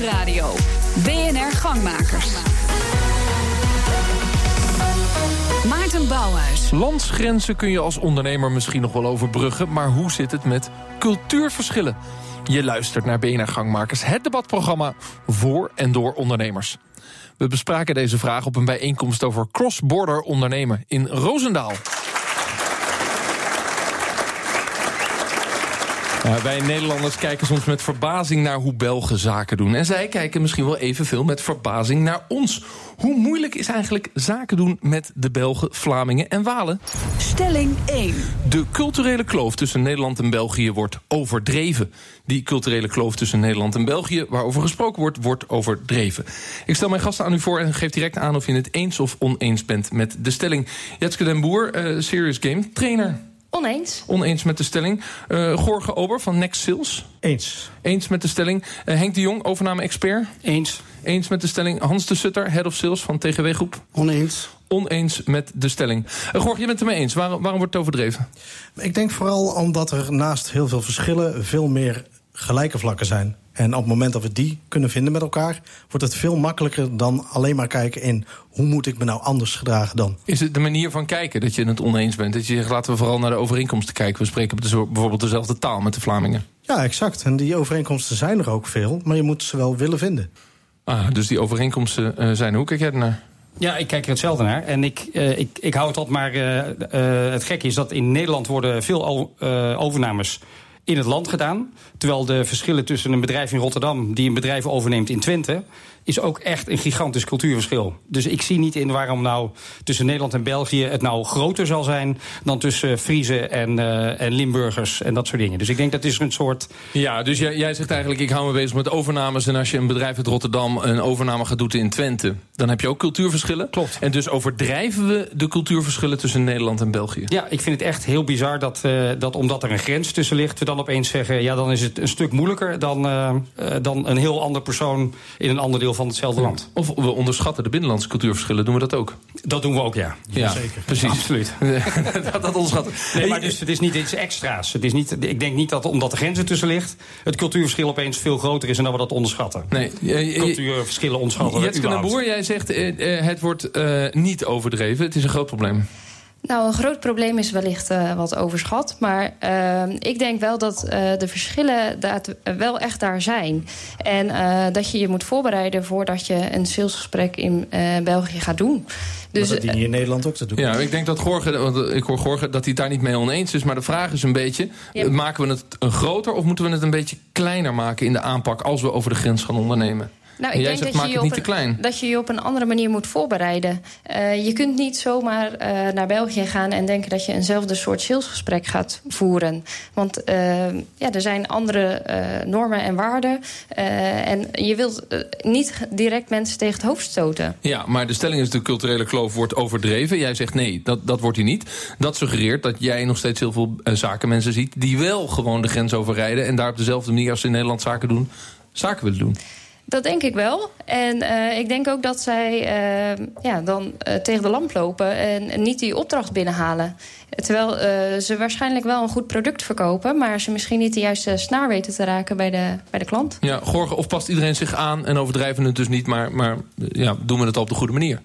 Nieuwsradio. BNR Gangmakers. Maarten Bouwhuis. Landsgrenzen kun je als ondernemer misschien nog wel overbruggen... maar hoe zit het met cultuurverschillen? Je luistert naar BNR Gangmakers, het debatprogramma voor en door ondernemers. We bespraken deze vraag op een bijeenkomst over cross-border ondernemen in Roosendaal. Ja, wij Nederlanders kijken soms met verbazing naar hoe Belgen zaken doen. En zij kijken misschien wel evenveel met verbazing naar ons. Hoe moeilijk is eigenlijk zaken doen met de Belgen, Vlamingen en Walen? Stelling 1. De culturele kloof tussen Nederland en België wordt overdreven. Die culturele kloof tussen Nederland en België, waarover gesproken wordt, wordt overdreven. Ik stel mijn gasten aan u voor en geef direct aan of je het eens of oneens bent met de stelling. Jetske den Boer, uh, Serious Game, trainer. Oneens. Oneens met de stelling. Uh, Gorge Ober van Next Sales. Eens. Eens met de stelling. Uh, Henk de Jong, overname-expert. Eens. Eens met de stelling. Hans de Sutter, Head of Sales van TGW Groep. Oneens. Oneens met de stelling. Uh, Gorge, je bent het mee eens. Waarom, waarom wordt het overdreven? Ik denk vooral omdat er naast heel veel verschillen... veel meer gelijke vlakken zijn. En op het moment dat we die kunnen vinden met elkaar, wordt het veel makkelijker dan alleen maar kijken in hoe moet ik me nou anders gedragen dan. Is het de manier van kijken dat je het oneens bent? Dat je zegt laten we vooral naar de overeenkomsten kijken. We spreken bijvoorbeeld dezelfde taal met de Vlamingen. Ja, exact. En die overeenkomsten zijn er ook veel, maar je moet ze wel willen vinden. Ah, dus die overeenkomsten uh, zijn. Hoe kijk jij ernaar? Ja, ik kijk er hetzelfde naar. En ik, uh, ik, ik hou het op, maar uh, uh, het gekke is dat in Nederland worden veel overnames in het land gedaan. Terwijl de verschillen tussen een bedrijf in Rotterdam... die een bedrijf overneemt in Twente is ook echt een gigantisch cultuurverschil. Dus ik zie niet in waarom nou tussen Nederland en België het nou groter zal zijn dan tussen Friese en, uh, en Limburgers en dat soort dingen. Dus ik denk dat is een soort. Ja, dus jij, jij zegt eigenlijk: ik hou me bezig met overnames. En als je een bedrijf uit Rotterdam een overname gaat doen in Twente, dan heb je ook cultuurverschillen. Klopt. En dus overdrijven we de cultuurverschillen tussen Nederland en België. Ja, ik vind het echt heel bizar dat, uh, dat omdat er een grens tussen ligt, dan opeens zeggen: ja, dan is het een stuk moeilijker dan, uh, dan een heel ander persoon in een ander deel van hetzelfde land. Of we onderschatten de binnenlandse cultuurverschillen. Doen we dat ook? Dat doen we ook, ja. Ja, zeker. Precies. Absoluut. dat, dat onderschatten. Nee, maar dus het is niet iets extra's. Het is niet, ik denk niet dat omdat de grenzen tussen ligt... het cultuurverschil opeens veel groter is en dat we dat onderschatten. Nee. Cultuurverschillen onderschatten. Jetske Boer, jij zegt uh, het wordt uh, niet overdreven. Het is een groot probleem. Nou, een groot probleem is wellicht uh, wat overschat. Maar uh, ik denk wel dat uh, de verschillen dat wel echt daar zijn. En dat je je moet voorbereiden voordat je een salesgesprek in België gaat doen. Dus, maar dat dien je in Nederland ook te doen. Ja, ik denk dat Gorge, want ik hoor Gorge dat hij het daar niet mee oneens is. Maar de vraag is een beetje, ja. maken we het een groter... of moeten we het een beetje kleiner maken in de aanpak... als we over de grens gaan ondernemen? Nou, ik jij denk zegt, dat, je maak het je niet te klein. Een, dat je je op een andere manier moet voorbereiden. Uh, je kunt niet zomaar uh, naar België gaan en denken dat je eenzelfde soort salesgesprek gaat voeren. Want uh, ja, er zijn andere normen en waarden. en je wilt niet direct mensen tegen het hoofd stoten. Ja, maar de stelling is de culturele kloof wordt overdreven. Jij zegt nee, dat, dat wordt hij niet. Dat suggereert dat jij nog steeds heel veel zakenmensen ziet... die wel gewoon de grens overrijden... en daar op dezelfde manier als ze in Nederland zaken doen, zaken willen doen. Dat denk ik wel. En uh, ik denk ook dat zij uh, ja, dan uh, tegen de lamp lopen en niet die opdracht binnenhalen. Terwijl ze waarschijnlijk wel een goed product verkopen, maar ze misschien niet de juiste snaar weten te raken bij de, bij de klant. Ja, Gorge, of past iedereen zich aan en overdrijven het dus niet, maar, maar ja, doen we het op de goede manier?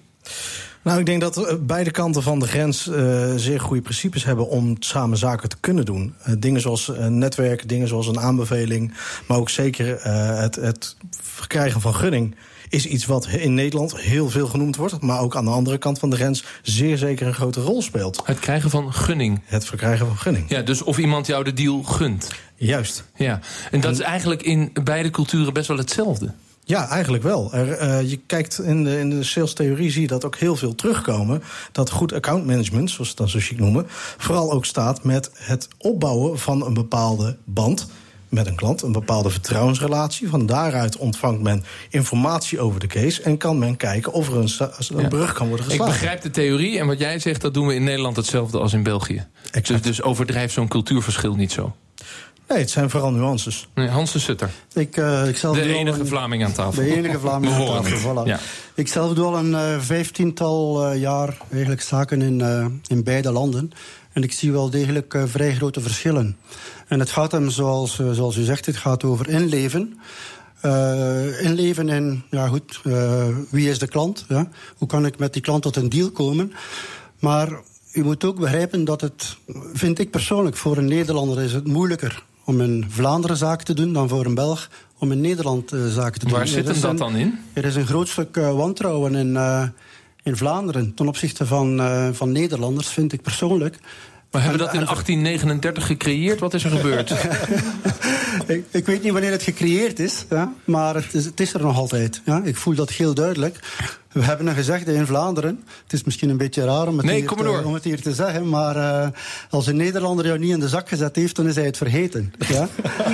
Nou, ik denk dat beide kanten van de grens uh, zeer goede principes hebben om samen zaken te kunnen doen. Uh, dingen zoals een netwerk, dingen zoals een aanbeveling, maar ook zeker uh, het, het verkrijgen van gunning is iets wat in Nederland heel veel genoemd wordt, maar ook aan de andere kant van de grens zeer zeker een grote rol speelt. Het krijgen van gunning. Het verkrijgen van gunning. Ja, dus of iemand jou de deal gunt. Juist. Ja, en dat is eigenlijk in beide culturen best wel hetzelfde. Ja, eigenlijk wel. Er, uh, je kijkt in de, in de salestheorie zie je dat ook heel veel terugkomen. Dat goed account management, zoals het dan zo chic noemen, vooral ook staat met het opbouwen van een bepaalde band met een klant, een bepaalde vertrouwensrelatie. Van daaruit ontvangt men informatie over de case en kan men kijken of er een, een ja. brug kan worden geslagen. Ik begrijp de theorie en wat jij zegt, dat doen we in Nederland hetzelfde als in België. Dus, dus overdrijf zo'n cultuurverschil niet zo. Nee, het zijn vooral nuances. Nee, Hans de Sutter. Ik, uh, ik de enige een, Vlaming aan tafel. De enige Vlaming aan tafel, voilà. Ja. Ik zelf doe al een uh, vijftiental uh, jaar eigenlijk zaken in, uh, in beide landen. En ik zie wel degelijk vrij grote verschillen. En het gaat hem, zoals, zoals u zegt, het gaat over inleven. uh, inleven in, ja goed, uh, wie is de klant? Ja? Hoe kan ik met die klant tot een deal komen? Maar u moet ook begrijpen dat het, vind ik persoonlijk, voor een Nederlander is het moeilijker om in Vlaanderen zaken te doen dan voor een Belg om in Nederland uh, zaken te doen. Waar zit hem dat dan in? Er is een groot stuk wantrouwen in, in Vlaanderen ten opzichte van, van Nederlanders, vind ik persoonlijk. Maar hebben we dat in 1839 gecreëerd? Wat is er gebeurd? ik, ik, weet niet wanneer het gecreëerd is, ja, maar het is, het is, er nog altijd. Ja. Ik voel dat heel duidelijk. We hebben een gezegde in Vlaanderen. Het is misschien een beetje raar om het, nee, hier, te, om het hier, te, zeggen, maar uh, als een Nederlander jou niet in de zak gezet heeft, dan is hij het vergeten. Ja?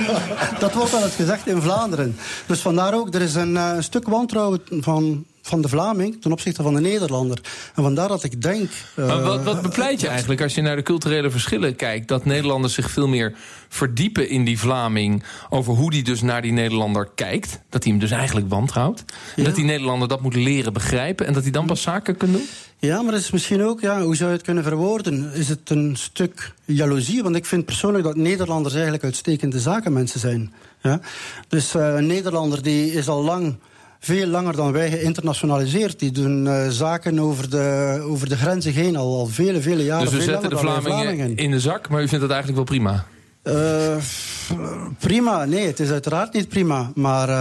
dat wordt dan het gezegd in Vlaanderen. Dus vandaar ook, er is een uh, stuk wantrouwen van van de Vlaming ten opzichte van de Nederlander. En vandaar dat ik denk. Uh, maar wat, wat bepleit je eigenlijk als je naar de culturele verschillen kijkt? Dat Nederlanders zich veel meer verdiepen in die Vlaming. over hoe die dus naar die Nederlander kijkt. Dat hij hem dus eigenlijk wantrouwt. En dat die Nederlander dat moet leren begrijpen. en dat hij dan pas zaken kan doen? Ja, maar het is misschien ook, ja, hoe zou je het kunnen verwoorden? Is het een stuk jaloezie? Want ik vind persoonlijk dat Nederlanders eigenlijk uitstekende zakenmensen zijn. Ja? Dus uh, een Nederlander die is al lang veel langer dan wij geïnternationaliseerd. Die doen uh, zaken over de, over de grenzen heen al, al vele, vele jaren. Dus we zetten de Vlamingen, Vlamingen, in de zak, maar u vindt dat eigenlijk wel prima? Uh, prima, nee, het is uiteraard niet prima. Maar, uh,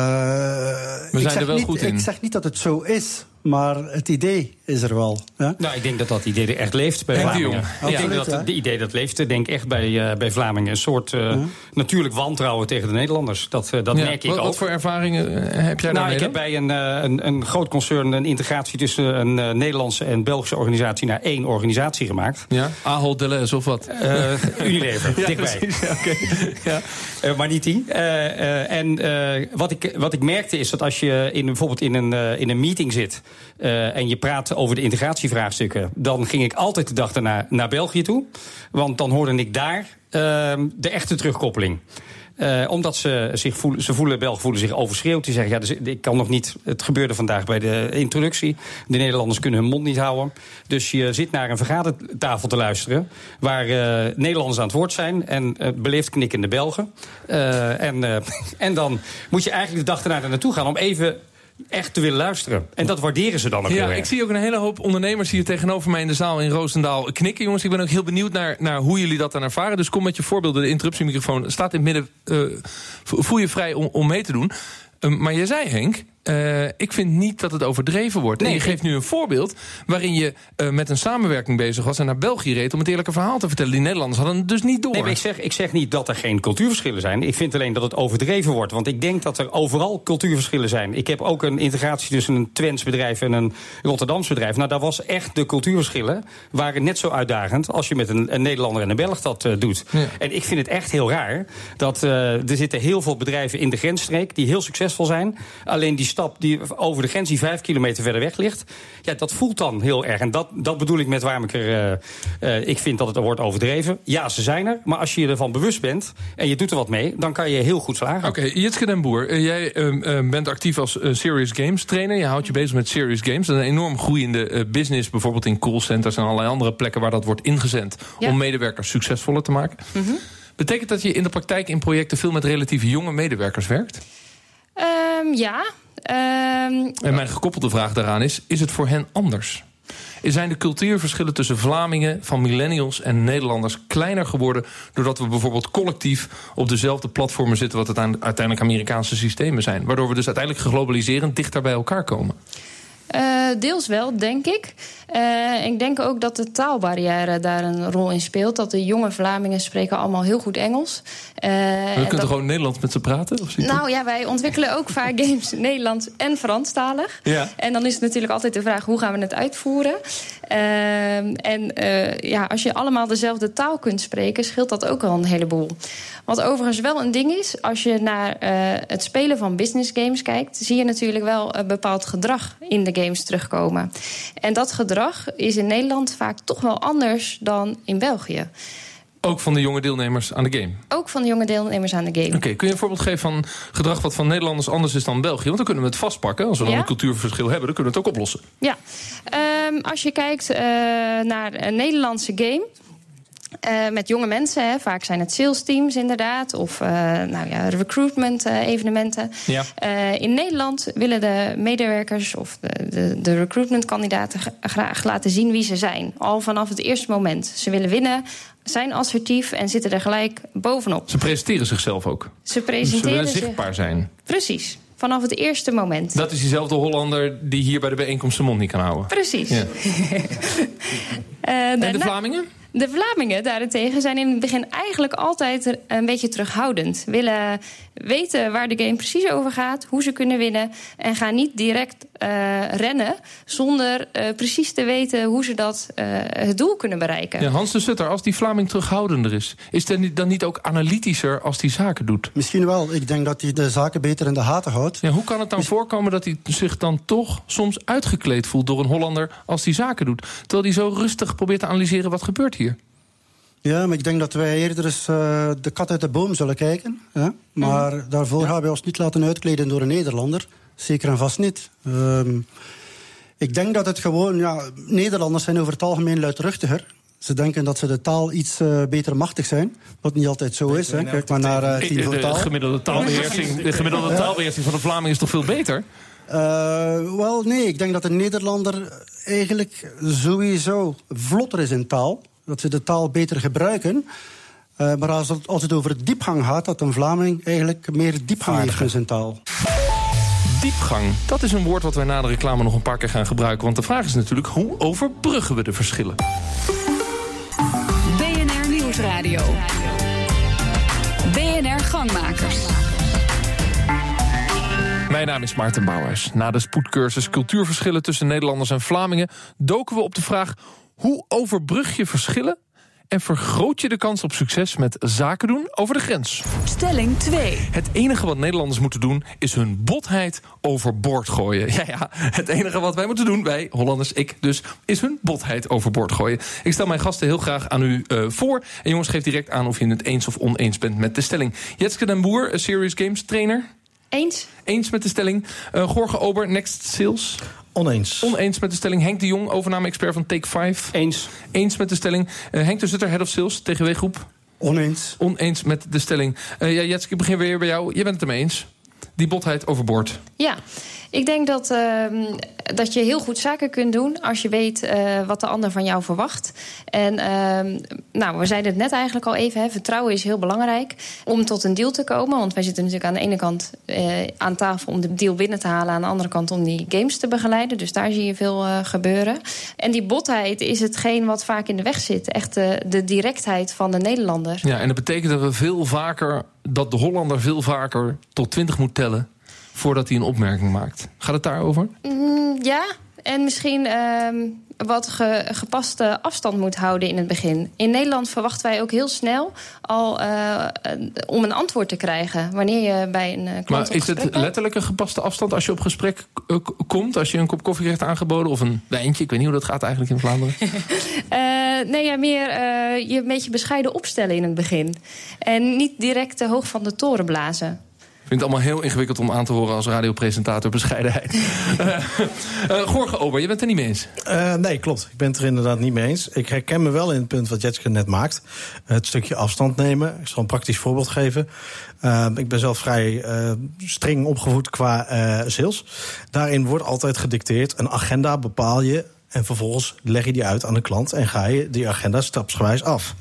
we zijn er wel niet, goed in. Ik zeg niet dat het zo is. Maar het idee is er wel. Ja? Nou, ik denk dat dat idee er echt leeft bij Vlamingen. Ik denk dat het idee dat leeft, denk echt bij, uh, bij Vlamingen. Een soort uh, natuurlijk wantrouwen tegen de Nederlanders. Dat, uh, dat ja. merk ik wat, ook. Wat voor ervaringen heb jij nou, daarmee? Ik heb bij een, een, een groot concern een integratie tussen een Nederlandse en Belgische organisatie naar één organisatie gemaakt. Ja, Ahold Deleuze of wat? Unilever, ja, dichtbij. Precies, ja, okay. ja. maar niet die. en wat, ik, wat ik merkte is dat als je in, bijvoorbeeld in een, in een meeting zit... Uh, en je praat over de integratievraagstukken, dan ging ik altijd de dag daarna naar België toe. Want dan hoorde ik daar uh, de echte terugkoppeling. Uh, omdat ze zich voelen, ze voelen, Belgen voelen zich overschreeuwd. Die zeggen, ja, dus ik kan nog niet, het gebeurde vandaag bij de introductie. De Nederlanders kunnen hun mond niet houden. Dus je zit naar een vergadertafel te luisteren... waar uh, Nederlanders aan het woord zijn en uh, beleefd knikkende Belgen. en, en dan moet je eigenlijk de dag erna naartoe gaan om even echt te willen luisteren. En dat waarderen ze dan ook ja, heel Ik zie ook een hele hoop ondernemers hier tegenover mij in de zaal in Roosendaal knikken. Jongens, ik ben ook heel benieuwd naar, naar hoe jullie dat dan ervaren. Dus kom met je voorbeelden. De interruptiemicrofoon staat in het midden. Uh, voel je vrij om, om mee te doen. Uh, maar je zei, Henk, uh, ik vind niet dat het overdreven wordt. Nee, en je geeft nu een voorbeeld waarin je uh, met een samenwerking bezig was... en naar België reed om het eerlijke verhaal te vertellen. Die Nederlanders hadden het dus niet door. Nee, ik, zeg, ik zeg niet dat er geen cultuurverschillen zijn. Ik vind alleen dat het overdreven wordt. Want ik denk dat er overal cultuurverschillen zijn. Ik heb ook een integratie tussen een Twents bedrijf en een Rotterdams bedrijf. Nou, daar was echt de cultuurverschillen... waren net zo uitdagend als je met een, een Nederlander en een Belg dat uh, doet. Ja. En ik vind het echt heel raar dat er zitten heel veel bedrijven in de grensstreek... die heel succesvol zijn. Alleen die stap die over de grens die vijf kilometer verder weg ligt... ja, dat voelt dan heel erg. En dat, dat bedoel ik met waarom ik er... Uh, uh, ik vind dat het wordt overdreven. Ja, ze zijn er. Maar als je je ervan bewust bent en je doet er wat mee... dan kan je heel goed slagen. Oké, okay, Jitske den Boer. Uh, jij bent actief als Serious Games trainer. Je houdt je bezig met Serious Games. Dat is een enorm groeiende business. Bijvoorbeeld in callcenters en allerlei andere plekken... waar dat wordt ingezet ja. om medewerkers succesvoller te maken. Mm -hmm. Betekent dat je in de praktijk in projecten... veel met relatief jonge medewerkers werkt? Um, ja, Um, en mijn gekoppelde vraag daaraan is: is het voor hen anders? Zijn de cultuurverschillen tussen Vlamingen, van millennials en Nederlanders kleiner geworden. doordat we bijvoorbeeld collectief op dezelfde platformen zitten. wat uiteindelijk Amerikaanse systemen zijn? Waardoor we dus uiteindelijk geglobaliserend dichter bij elkaar komen? Uh, deels wel, denk ik. Uh, ik denk ook dat de taalbarrière daar een rol in speelt. Dat de jonge Vlamingen spreken allemaal heel goed Engels. Uh, we kunnen dat... gewoon Nederlands met ze praten? Of nou ja, wij ontwikkelen ook vaak games Nederlands en Franstalig. Ja. En dan is het natuurlijk altijd de vraag, hoe gaan we het uitvoeren? en ja, als je allemaal dezelfde taal kunt spreken... scheelt dat ook al een heleboel. Wat overigens wel een ding is, als je naar het spelen van business games kijkt... zie je natuurlijk wel een bepaald gedrag in de games terugkomen. En dat gedrag is in Nederland vaak toch wel anders dan in België. Ook van de jonge deelnemers aan de game? Ook van de jonge deelnemers aan de game. Oké, okay, kun je een voorbeeld geven van gedrag wat van Nederlanders anders is dan België? Want dan kunnen we het vastpakken. Als we dan ja? een cultuurverschil hebben, dan kunnen we het ook oplossen. Ja, um, als je kijkt uh, naar een Nederlandse game... Uh, met jonge mensen, hè. vaak zijn het sales teams inderdaad, of uh, nou ja, recruitment uh, evenementen. Ja. in Nederland willen de medewerkers of de, de, de recruitmentkandidaten graag laten zien wie ze zijn. Al vanaf het eerste moment. Ze willen winnen, zijn assertief en zitten er gelijk bovenop. Ze presenteren zichzelf ook. Ze presenteren ze willen zichtbaar zijn. Precies. Vanaf het eerste moment. Dat is diezelfde Hollander die hier bij de bijeenkomst zijn mond niet kan houden. Precies. Ja. en de Vlamingen? De Vlamingen daarentegen zijn in het begin eigenlijk altijd een beetje terughoudend. Willen weten waar de game precies over gaat, hoe ze kunnen winnen. En gaan niet direct uh, rennen zonder uh, precies te weten hoe ze dat uh, het doel kunnen bereiken. Ja, Hans de Sutter, als die Vlaming terughoudender is, is hij dan niet ook analytischer als hij zaken doet? Misschien wel. Ik denk dat hij de zaken beter in de gaten houdt. Ja, hoe kan het dan voorkomen dat hij zich dan toch soms uitgekleed voelt door een Hollander als hij zaken doet? Terwijl hij zo rustig probeert te analyseren wat gebeurt hier. Ja, maar ik denk dat wij eerder eens uh, de kat uit de boom zullen kijken. Ja? Maar mm. daarvoor ja. gaan wij ons niet laten uitkleden door een Nederlander. Zeker en vast niet. Um, ik denk dat het gewoon... Ja, Nederlanders zijn over het algemeen luidruchtiger. Ze denken dat ze de taal iets uh, beter machtig zijn. Wat niet altijd zo is. Hè. Kijk maar naar uh, de, de, de, gemiddelde taalbeheersing, de gemiddelde taalbeheersing van de Vlaming is toch veel beter? Uh, wel, nee. Ik denk dat een Nederlander eigenlijk sowieso vlotter is in taal dat ze de taal beter gebruiken. Uh, maar als het, als het over diepgang gaat, dat een Vlaming eigenlijk meer diepgang heeft in zijn taal. Diepgang, dat is een woord wat wij na de reclame nog een paar keer gaan gebruiken. Want de vraag is natuurlijk, hoe overbruggen we de verschillen? BNR Nieuwsradio. BNR Gangmakers. Mijn naam is Maarten Bouwers. Na de spoedcursus Cultuurverschillen tussen Nederlanders en Vlamingen... doken we op de vraag hoe overbrug je verschillen en vergroot je de kans op succes met zaken doen over de grens? Stelling 2. Het enige wat Nederlanders moeten doen is hun botheid overboord gooien. Ja, ja, het enige wat wij moeten doen, wij Hollanders, ik dus, is hun botheid overboord gooien. Ik stel mijn gasten heel graag aan u uh, voor. En jongens, geef direct aan of je het eens of oneens bent met de stelling. Jetske den Boer, Serious Games trainer. Eens. Eens met de stelling. Uh, Gorge Ober, Next Sales. Oneens. Oneens met de stelling. Henk de Jong, overname-expert van Take 5. Eens. Eens met de stelling. Uh, Henk de Zutter, Head of Sales, TGW-groep. Oneens. Oneens met de stelling. Uh, ja, Jetske, ik begin weer bij jou. Je bent het ermee eens. Die botheid overboord. Ja, ik denk dat, uh, dat je heel goed zaken kunt doen als je weet uh, wat de ander van jou verwacht. En uh, nou, we zeiden het net eigenlijk al even: hè, vertrouwen is heel belangrijk om tot een deal te komen. Want wij zitten natuurlijk aan de ene kant uh, aan tafel om de deal binnen te halen, aan de andere kant om die games te begeleiden. Dus daar zie je veel uh, gebeuren. En die botheid is hetgeen wat vaak in de weg zit. Echt de, de directheid van de Nederlander. Ja, en dat betekent dat we veel vaker dat de Hollander veel vaker tot 20 moet tellen voordat hij een opmerking maakt. Gaat het daarover? Mm, ja, en misschien uh, wat ge, gepaste afstand moet houden in het begin. In Nederland verwachten wij ook heel snel al uh, om een antwoord te krijgen wanneer je bij een uh, klant Maar is het letterlijk een gepaste afstand als je op gesprek komt? Als je een kop koffie krijgt aangeboden of een wijntje? Ik weet niet hoe dat gaat eigenlijk in Vlaanderen. nee, ja, meer je een beetje bescheiden opstellen in het begin. En niet direct te hoog van de toren blazen. Ik vind het allemaal heel ingewikkeld om aan te horen als radiopresentator bescheidenheid. uh, uh, Gorge Ober, je bent het er niet mee eens? Uh, nee, klopt. Ik ben het er inderdaad niet mee eens. Ik herken me wel in het punt wat Jetske net maakt. Het stukje afstand nemen. Ik zal een praktisch voorbeeld geven. ik ben zelf vrij streng opgevoed qua sales. Daarin wordt altijd gedicteerd. Een agenda bepaal je en vervolgens leg je die uit aan de klant... en ga je die agenda stapsgewijs af.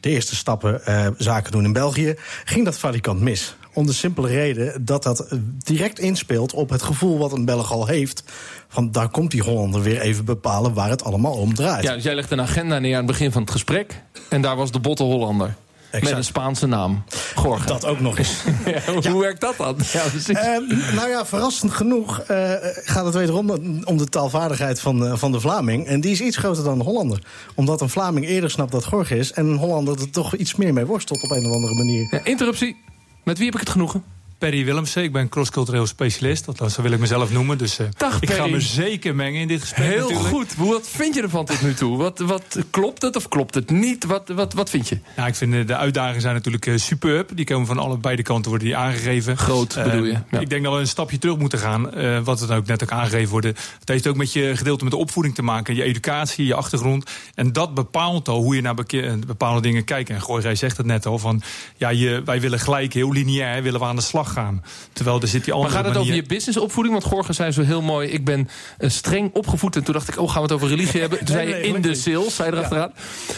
De eerste stappen zaken doen in België ging dat valikant mis. Om de simpele reden dat dat direct inspeelt op het gevoel wat een Belg al heeft. Van daar komt die Hollander weer even bepalen waar het allemaal om draait. Ja, dus jij legt een agenda neer aan het begin van het gesprek. En daar was de botte Hollander. Exact. Met een Spaanse naam. Gorge. Dat ook nog eens. ja, hoe ja. werkt dat dan? Ja, uh, nou ja, verrassend genoeg uh, gaat het wederom om de taalvaardigheid van, uh, van de Vlaming. En die is iets groter dan de Hollander. Omdat een Vlaming eerder snapt dat Gorge is. En een Hollander er toch iets meer mee worstelt op een of andere manier. interruptie. Met wie heb ik het genoegen? Perry Willemsen. Ik ben crosscultureel specialist. Dat, wil ik mezelf noemen. Dus uh, Dag, ik ga me zeker mengen in dit gesprek Heel natuurlijk. goed. Hoe- Wat vind je ervan tot nu toe? Wat, wat, klopt het of klopt het niet? Wat, wat, wat vind je? Ja, ik vind eh, de uitdagingen zijn natuurlijk eh, superb. Die komen van alle beide kanten worden die aangegeven. Groot, Eh, bedoel je? Ja. Ik denk dat we een stapje terug moeten gaan. eh, wat het ook net ook aangegeven wordt. Het heeft ook met je gedeelte met de opvoeding te maken. Je educatie, je achtergrond. En dat bepaalt al hoe je naar eh, bepaalde dingen kijkt. En Gooi, jij zegt het net al. Van, ja, je, wij willen gelijk heel lineair willen we aan de slag gaan. Terwijl er zit die Maar andere gaat het over je businessopvoeding? Want Gorgen zei zo heel mooi, ik ben eh, streng opgevoed. En toen dacht ik, oh, gaan we het over religie hebben? Toen zei je in de sales, zei je erachteraan.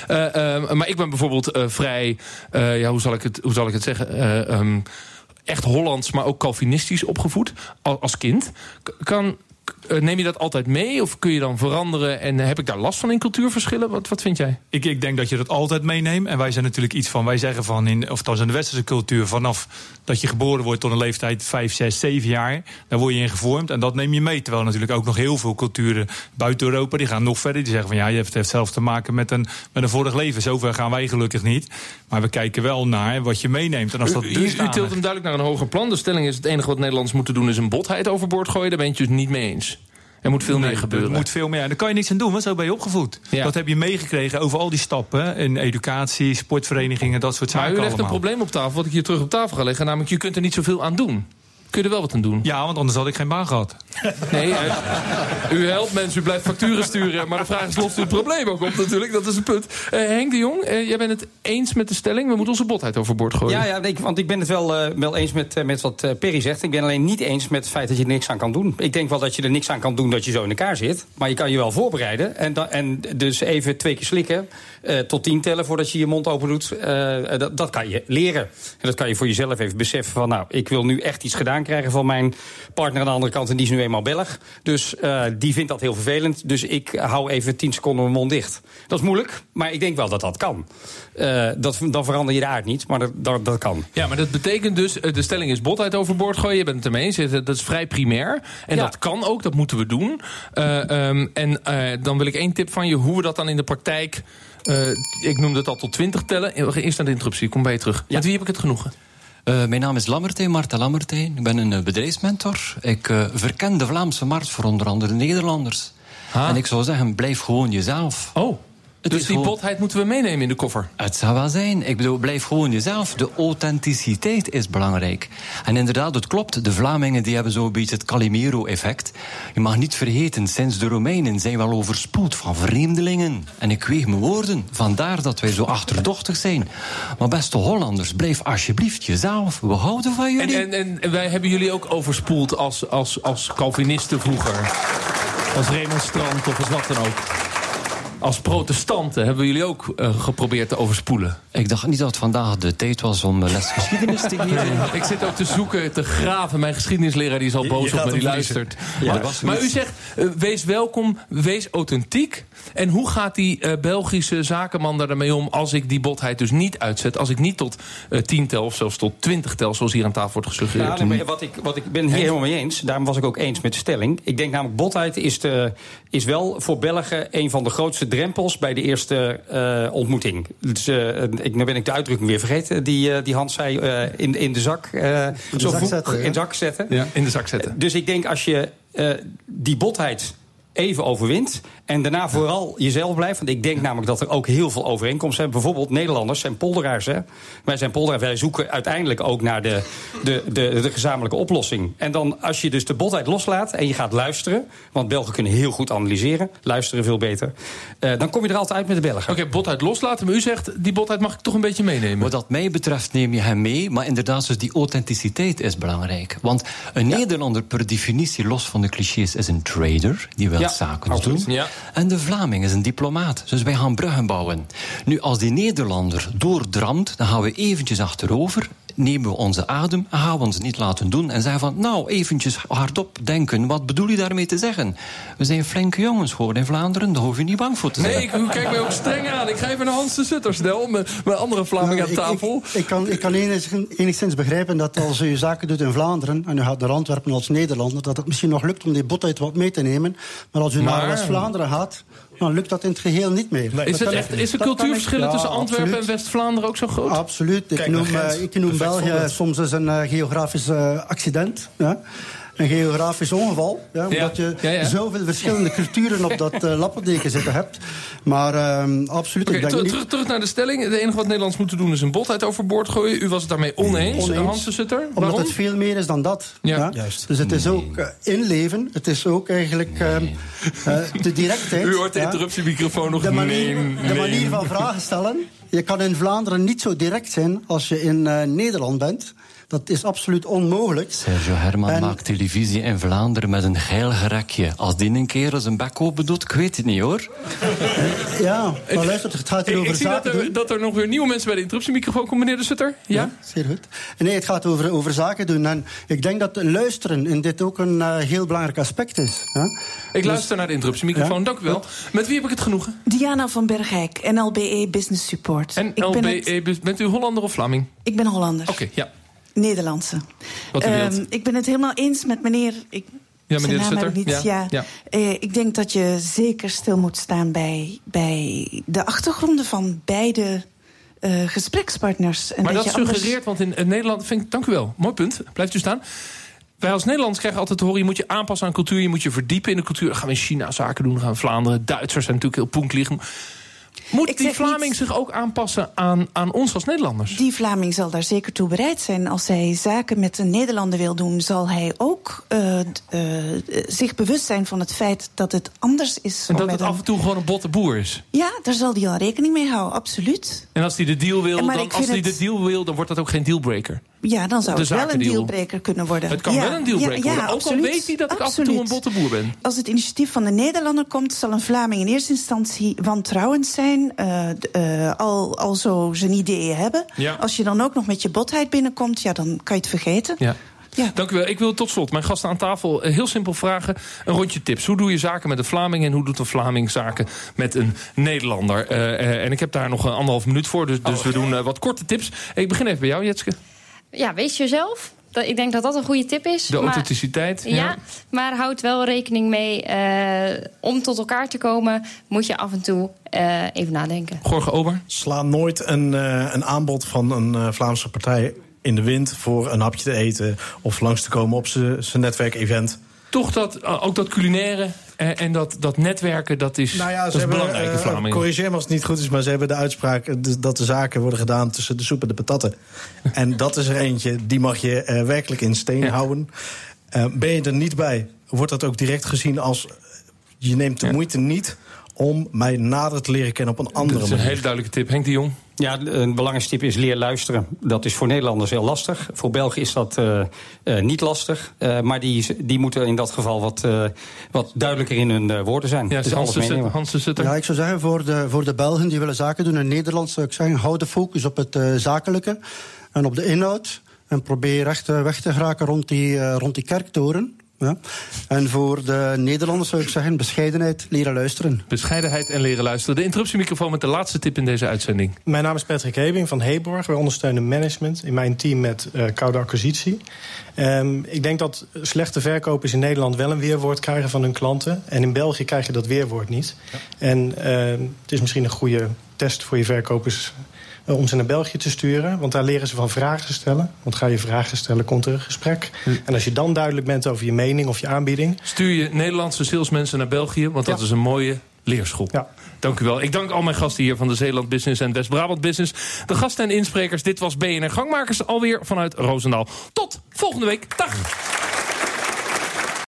Eh, ehm, maar ik ben bijvoorbeeld eh, vrij, ja, hoe zal ik het, hoe zal ik het zeggen? Eh, ehm, echt Hollands, maar ook Calvinistisch opgevoed al- als kind. Kan, neem je dat altijd mee? Of kun je dan veranderen? En heb ik daar last van in cultuurverschillen? Wat, wat vind jij? Ik, ik denk dat je dat altijd meeneemt. En wij zijn natuurlijk iets van, wij zeggen van, in, of althans in de westerse cultuur, vanaf dat je geboren wordt tot een leeftijd 5, 6, 7 jaar, daar word je in gevormd. En dat neem je mee. Terwijl natuurlijk ook nog heel veel culturen buiten Europa, die gaan nog verder. Die zeggen van ja, je hebt het zelf te maken met een, met een vorig leven. Zover gaan wij gelukkig niet. Maar we kijken wel naar wat je meeneemt. En als dat U, u tilt hem duidelijk naar een hoger plan. De stelling is: het enige wat Nederlanders moeten doen is een botheid overboord gooien. Daar ben je het dus niet mee eens. Er moet veel Nee, meer gebeuren. Er moet veel meer. En daar kan je niks aan doen, want zo ben je opgevoed. Ja. Dat heb je meegekregen over al die stappen. In educatie, sportverenigingen, dat soort maar zaken u legt een probleem op tafel, wat ik hier terug op tafel ga leggen. Namelijk, je kunt er niet zoveel aan doen. Kun je er wel wat aan doen? Ja, want anders had ik geen baan gehad. Nee, eh, u helpt mensen, u blijft facturen sturen. Maar de vraag is, lost u het probleem ook op natuurlijk? Dat is het punt. Eh, Henk de Jong, eh, jij bent het eens met de stelling... we moeten onze botheid overboord gooien. Ja, ja ik, want ik ben het wel, wel eens met, met wat Perry zegt. Ik ben alleen niet eens met het feit dat je er niks aan kan doen. Ik denk wel dat je er niks aan kan doen dat je zo in elkaar zit. Maar je kan je wel voorbereiden. En, en dus even twee keer slikken. tot tien tellen voordat je je mond open doet. Dat, dat kan je leren. En dat kan je voor jezelf even beseffen van... nou, ik wil nu echt iets gedaan krijgen van mijn partner aan de andere kant. En die is nu eenmaal Belg. Dus eh, die vindt dat heel vervelend. Dus ik hou even tien seconden mijn mond dicht. Dat is moeilijk, maar ik denk wel dat dat kan. Eh, dat, dan verander je de aard niet, maar dat, dat, dat kan. Ja, maar dat betekent dus, eh, de stelling is botheid overboord gooien. Je bent het ermee eens, dat is vrij primair. En Ja. dat kan ook, dat moeten we doen. Eh, ehm, en dan wil ik één tip van je, hoe we dat dan in de praktijk... ik noemde het al tot 20 tellen. Eerst naar de interruptie, kom bij je terug. Met wie heb ik het genoegen? Eh, mijn naam is Lammertijn, Marta Lammertijn. Ik ben een eh, bedrijfsmentor. Ik eh, verken de Vlaamse markt voor onder andere Nederlanders. Ha. En ik zou zeggen, blijf gewoon jezelf. Oh, dus die gewoon- botheid moeten we meenemen in de koffer. Het zou wel zijn. Ik bedoel, blijf gewoon jezelf. De authenticiteit is belangrijk. En inderdaad, het klopt. De Vlamingen die hebben zo'n beetje het Calimero-effect. Je mag niet vergeten, sinds de Romeinen zijn we al overspoeld van vreemdelingen. En ik weeg mijn woorden. Vandaar dat wij zo achterdochtig zijn. Maar beste Hollanders, blijf alsjeblieft jezelf. We houden van jullie. en, en, en wij hebben jullie ook overspoeld als, als, als Calvinisten vroeger. Als remonstrant of als wat dan ook. Als protestanten hebben jullie ook eh, geprobeerd te overspoelen. Ik dacht niet dat het vandaag de tijd was om eh, les geschiedenis te geven. Ik zit ook te zoeken, te graven. Mijn geschiedenisleraar die is al boos je op me, die luistert. Ja, maar, dat was maar u zegt, eh, wees welkom, wees authentiek. En hoe gaat die eh, Belgische zakenman daar daarmee om... als ik die botheid dus niet uitzet? Als ik niet tot eh, tien tel of zelfs tot twintig tel... zoals hier aan tafel wordt gesuggereerd. Ja, wat ik, wat ik ben hier helemaal mee eens. Daarom was ik ook eens met de stelling. Ik denk namelijk, botheid is, de, is wel voor Belgen een van de grootste drempels bij de eerste eh, ontmoeting. Dus, eh, ik, nu ben ik de uitdrukking weer vergeten, die, eh, die Hans zei, eh, in, in de zak, eh, de zo zak vroeg- zetten, in de zak zetten. ja, in de zak zetten. Dus ik denk als je eh, die botheid even overwint en daarna vooral jezelf blijft. Want ik denk namelijk dat er ook heel veel overeenkomsten zijn. Bijvoorbeeld Nederlanders zijn polderaars. Hè? Wij zijn polderaars. Wij zoeken uiteindelijk ook naar de, de, de, de gezamenlijke oplossing. En dan als je dus de botheid loslaat en je gaat luisteren... want Belgen kunnen heel goed analyseren, luisteren veel beter... eh, dan kom je er altijd uit met de Belgen. Oké, botheid loslaten. Maar u zegt, die botheid mag ik toch een beetje meenemen. Wat dat mij betreft neem je hem mee, maar inderdaad, dus die authenticiteit is belangrijk. Want een Nederlander per definitie, los van de clichés, is een trader, die wil Ja, zaken absoluut. doen. Ja. En de Vlaming is een diplomaat, dus wij gaan bruggen bouwen. Nu, als die Nederlander doordramt, dan gaan we eventjes achterover, nemen we onze adem en gaan we ons niet laten doen en zeggen van, nou, eventjes hardop denken, wat bedoel je daarmee te zeggen? We zijn flinke jongens geworden in Vlaanderen, daar hoef je niet bang voor te zijn. Nee, ik, u kijkt mij ook streng aan. Ik ga even naar Hans de Sutter snel. Mijn, mijn andere Vlaming aan Nou, ik- tafel. Ik, ik kan, ik kan enigszins, enigszins begrijpen dat als u zaken doet in Vlaanderen en u gaat naar Antwerpen als Nederlander, dat het misschien nog lukt om die botheid wat mee te nemen. Maar als u Maar- naar West-Vlaanderen gaat, dan lukt dat in het geheel niet meer. Is, het echt, is de cultuurverschillen ik- ja, tussen Antwerpen absoluut. en West-Vlaanderen ook zo groot? Absoluut. Ik Kijk noem, eh, ik noem Perfect België soms eens een eh, geografisch eh, accident. Ja? Een geografisch ongeval. Ja? Omdat je Ja, ja. zoveel verschillende culturen op dat eh, lappendeken zitten hebt. Maar ehm, absoluut, ik denk ter- niet... terug, terug naar de stelling. Het enige wat Nederlands moeten doen is een botheid overboord gooien. U was het daarmee oneens, Oneens. Hans de Sutter. Omdat het veel meer is dan dat. Ja. Juist. Dus het is ook eh, inleven. Het is ook eigenlijk ehm, eh, de directheid. U hoort de ja. interruptiemicrofoon nog de manier, nee, de manier van vragen stellen. Je kan in Vlaanderen niet zo direct zijn als je in eh, Nederland bent. Dat is absoluut onmogelijk. Sergio Herman En- maakt televisie in Vlaanderen met een geil gerekje. Als die een keer zijn bek open doet, ik weet het niet hoor. Ja, maar luister, het gaat hier Ik, over ik zie dat er, doen. dat er nog weer nieuwe mensen bij de interruptiemicrofoon komen. Meneer de Sutter? Ja? Zeer goed. Nee, het gaat over, over zaken doen. En ik denk dat luisteren in dit ook een eh, heel belangrijk aspect is. Ja? Ik luister naar de interruptiemicrofoon. Ja. Dank u wel. Met wie heb ik het genoegen? Diana van Bergijk, NLBE Business Support. En ik, ben het- bent u Hollander of Vlaming? ik ben Hollander. Oké, ja. Nederlandse. Wat u Ehm, ik ben het helemaal eens met meneer. Ik, Ja, zijn meneer naam heb ik niet. Ja, Ja. ja. Eh, ik denk dat je zeker stil moet staan bij, bij de achtergronden van beide eh, gesprekspartners. En Maar dat, je anders- suggereert, want in, in Nederland... Vind ik, dank u wel, mooi punt. Blijft u staan. Wij als Nederlanders krijgen altijd te horen... je moet je aanpassen aan cultuur, je moet je verdiepen in de cultuur. Dan gaan we in China zaken doen, gaan we in Vlaanderen. Duitsers zijn natuurlijk heel poenklieg. Moet Ik die Vlaming niet- zich ook aanpassen aan, aan ons als Nederlanders? Die Vlaming zal daar zeker toe bereid zijn. Als hij zaken met een Nederlander wil doen, zal hij ook eh, eh, zich bewust zijn van het feit dat het anders is. En dat het een- af en toe gewoon een botte boer is. Ja, daar zal hij al rekening mee houden, absoluut. En als hij de deal wil, dan, als hij de deal wil, dan wordt dat ook geen dealbreaker. Ja, dan zou het wel een dealbreaker kunnen worden. Het kan Ja, wel een dealbreaker ja, worden. Ook absoluut. al weet hij dat ik af en toe een Absoluut. botte boer ben. Als het initiatief van de Nederlander komt, zal een Vlaming in eerste instantie wantrouwend zijn. eh, al, al zo zijn ideeën hebben. Als je dan ook nog met je botheid binnenkomt, ja, dan kan je het vergeten. Ja. Ja. Dank u wel. Ik wil tot slot mijn gasten aan tafel eh, heel simpel vragen. Een rondje tips. Hoe doe je zaken met een Vlaming en hoe doet een Vlaming zaken met een Nederlander? En ik heb daar nog een anderhalf minuut voor, dus, dus we doen wat korte tips. Ik begin even bij jou, Jetske. Ja, wees jezelf. Dat, ik denk dat dat een goede tip is. De Maar- authenticiteit. Ja, maar houd wel rekening mee. eh, om tot elkaar te komen, moet je af en toe eh, even nadenken. Gorge Ober. Sla nooit een, eh, een aanbod van een eh, Vlaamse partij in de wind voor een hapje te eten of langs te komen op zijn netwerkevent. Toch dat, ook dat culinaire eh, en dat, dat netwerken, dat is, Nou ja, dat ze is hebben, belangrijk in eh, corrigeer me als het niet goed is, maar ze hebben de uitspraak eh, dat de zaken worden gedaan tussen de soep en de patatten. en dat is er eentje, die mag je werkelijk in steen Ja. houden. Ben je er niet bij, wordt dat ook direct gezien als... je neemt de Ja. moeite niet om mij nader te leren kennen op een andere Dat is een manier. hele duidelijke tip. Henk de Jong. Ja, een belangrijkste tip is leer luisteren. Dat is voor Nederlanders heel lastig. Voor Belgen is dat eh, eh, niet lastig. Eh, maar die, die moeten in dat geval wat, eh, wat duidelijker in hun eh, woorden zijn. Ja, dus Hans, de Sutter, meenemen. Hans de Sutter. Ja, ik zou zeggen voor de, voor de Belgen die willen zaken doen in Nederland, zou ik zeggen, hou de focus op het eh, zakelijke en op de inhoud. En probeer echt weg te geraken rond die, eh, rond die kerktoren. Ja. En voor de Nederlanders zou ik zeggen, bescheidenheid, leren luisteren. Bescheidenheid en leren luisteren. De interruptiemicrofoon met de laatste tip in deze uitzending. Mijn naam is Patrick Hebing van Heborg. Wij ondersteunen management in mijn team met eh, koude acquisitie. Ehm, ik denk dat slechte verkopers in Nederland wel een weerwoord krijgen van hun klanten. En in België krijg je dat weerwoord niet. En ehm, het is misschien een goede test voor je verkopers om ze naar België te sturen. Want daar leren ze van vragen stellen. Want ga je vragen stellen, komt er een gesprek. En als je dan duidelijk bent over je mening of je aanbieding... Stuur je Nederlandse salesmensen naar België, want dat Ja. is een mooie leerschool. Ja. Dank u wel. Ik dank al mijn gasten hier van de Zeeland Business en West-Brabant Business. De gasten en insprekers, dit was BNR Gangmakers alweer vanuit Roosendaal. Tot volgende week. Dag!